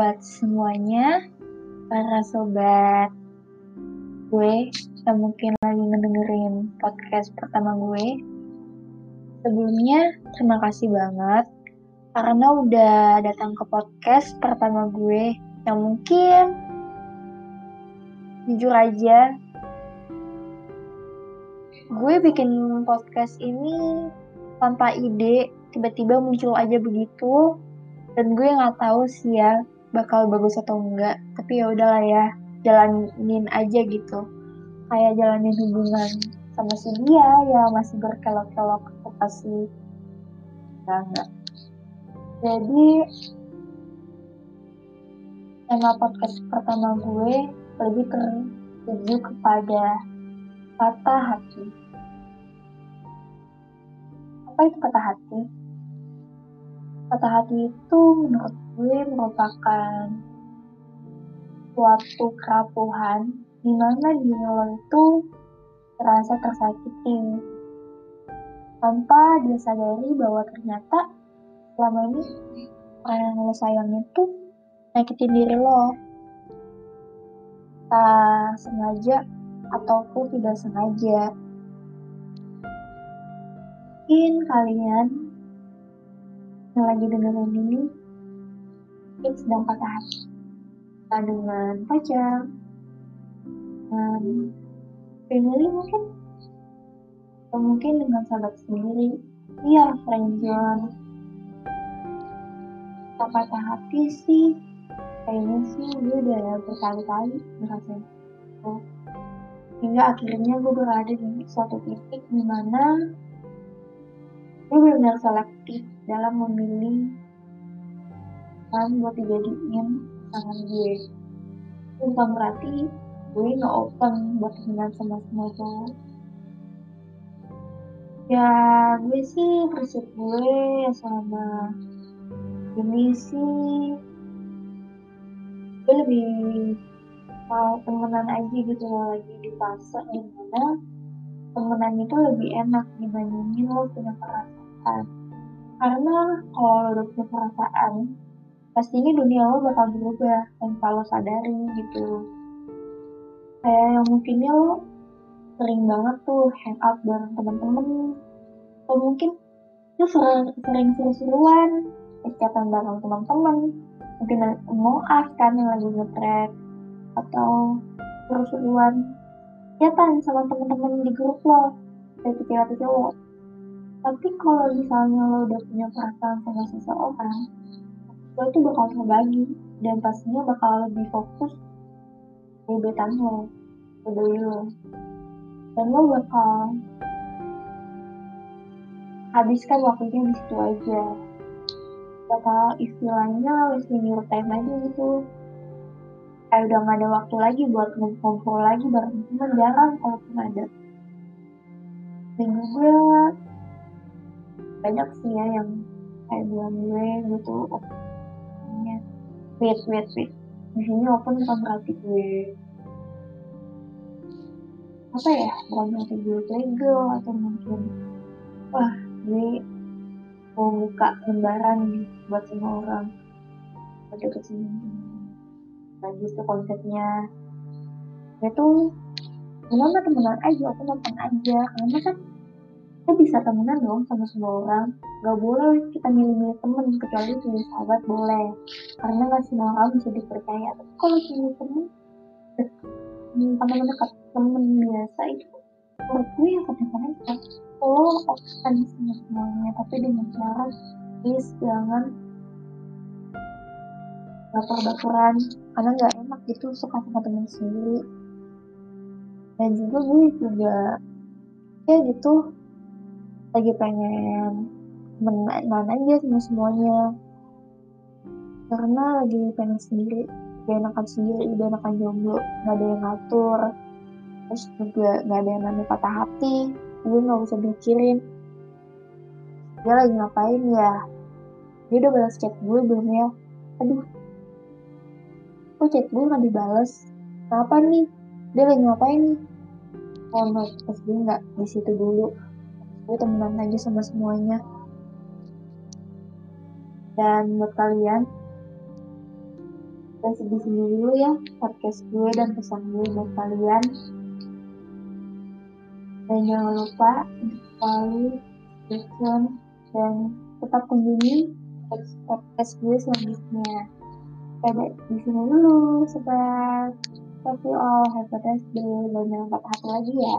buat semuanya, para sobat gue yang mungkin lagi ngedengerin podcast pertama gue. Sebelumnya, terima kasih banget karena udah datang ke podcast pertama gue yang mungkin jujur aja gue bikin podcast ini tanpa ide tiba-tiba muncul aja begitu dan gue nggak tahu sih ya bakal bagus atau enggak tapi ya udahlah ya jalanin aja gitu. Kayak jalanin hubungan sama si dia ya masih berkelok-kelok pasti ya enggak. Jadi tema podcast pertama gue lebih tertuju kepada patah hati. Apa itu patah hati? Patah hati itu menurut gue merupakan suatu kerapuhan di mana lo itu terasa tersakiti. Tanpa dia sadari bahwa ternyata selama ini orang yang lo sayang itu nyakitin diri lo. Tak sengaja ataupun tidak sengaja. Mungkin kalian yang lagi dengerin ini mungkin sedang patah hati. Dengan pacar dengan family mungkin. Atau mungkin dengan sahabat sendiri. Iya friendzone. Tak patah hati sih. Kayaknya sih gue udah berkali-kali ngerasain itu. Hingga akhirnya gue berada di suatu titik di mana gue benar-benar selektif dalam memilih kan buat dijadiin tangan gue. Bukan berarti gue nggak open buat temenan sama semua cowok. Ya gue sih prinsip gue sama ini sih. Gue lebih mau temenan aja gitu loh lagi di fase di mana temenan itu lebih enak dibandingin lo punya perasaan. Karena kalau lo udah punya perasaan pastinya dunia lo bakal berubah dan kalau sadari gitu. Kayak yang mungkinnya lo sering banget tuh hang out bareng temen-temen. Atau mungkin lo sering sering seru-seruan kegiatan bareng teman-teman mungkin mau kan yang lagi ngetrek atau seru-seruan. Kegiatan sama teman-teman di grup lo baik cewek atau cowok tapi kalau misalnya lo udah punya perasaan sama seseorang lo itu bakal terbagi dan pastinya bakal lebih fokus gebetan lo peduli lo dan lo bakal habiskan waktunya di situ aja. Bakal istilahnya wasting your time aja gitu. Kayak udah gak ada waktu lagi buat ngumpul lagi bareng temen jarang kalaupun ada. Dan juga banyak sih ya yang kayak bilang gue gitu wait wait wait. Di sini open bukan berarti gue. Apa ya? Bukan berarti gue legal atau mungkin wah gue mau buka lembaran buat semua orang. Pada ke sini lagi itu konsepnya. Itu gimana temenan aja aku nonton aja. Karena kan kita bisa temenan dong sama semua orang gak boleh kita milih-milih temen kecuali punya sahabat boleh. Karena gak semua orang bisa dipercaya. Tapi kalau punya temen teman dekat temen biasa itu menurut gue yang kadang-kadang kalau open sama semuanya tapi dengan cara please jangan baper-baperan karena nggak enak gitu suka sama temen sendiri. Dan juga gue juga ya gitu lagi pengen menahan aja sama semuanya. Karena lagi pengen sendiri gak enakan sendiri gak enakan jomblo gak ada yang ngatur. Terus juga gak ada yang namanya patah hati gue gak usah mikirin dia lagi ngapain ya? Dia udah balas chat gue belum ya? Aduh. Kok chat gue gak dibales? Kenapa nih? Dia lagi ngapain nih? Oh no pas gue gak di situ dulu gue temenan aja sama semuanya dan buat kalian dan sedih dulu ya podcast gue dan pesan gue buat kalian dan jangan lupa selalu listen dan tetap kunjungi podcast gue selanjutnya Oke, di sini dulu sobat. You all, have a nice day, patah hati lagi ya.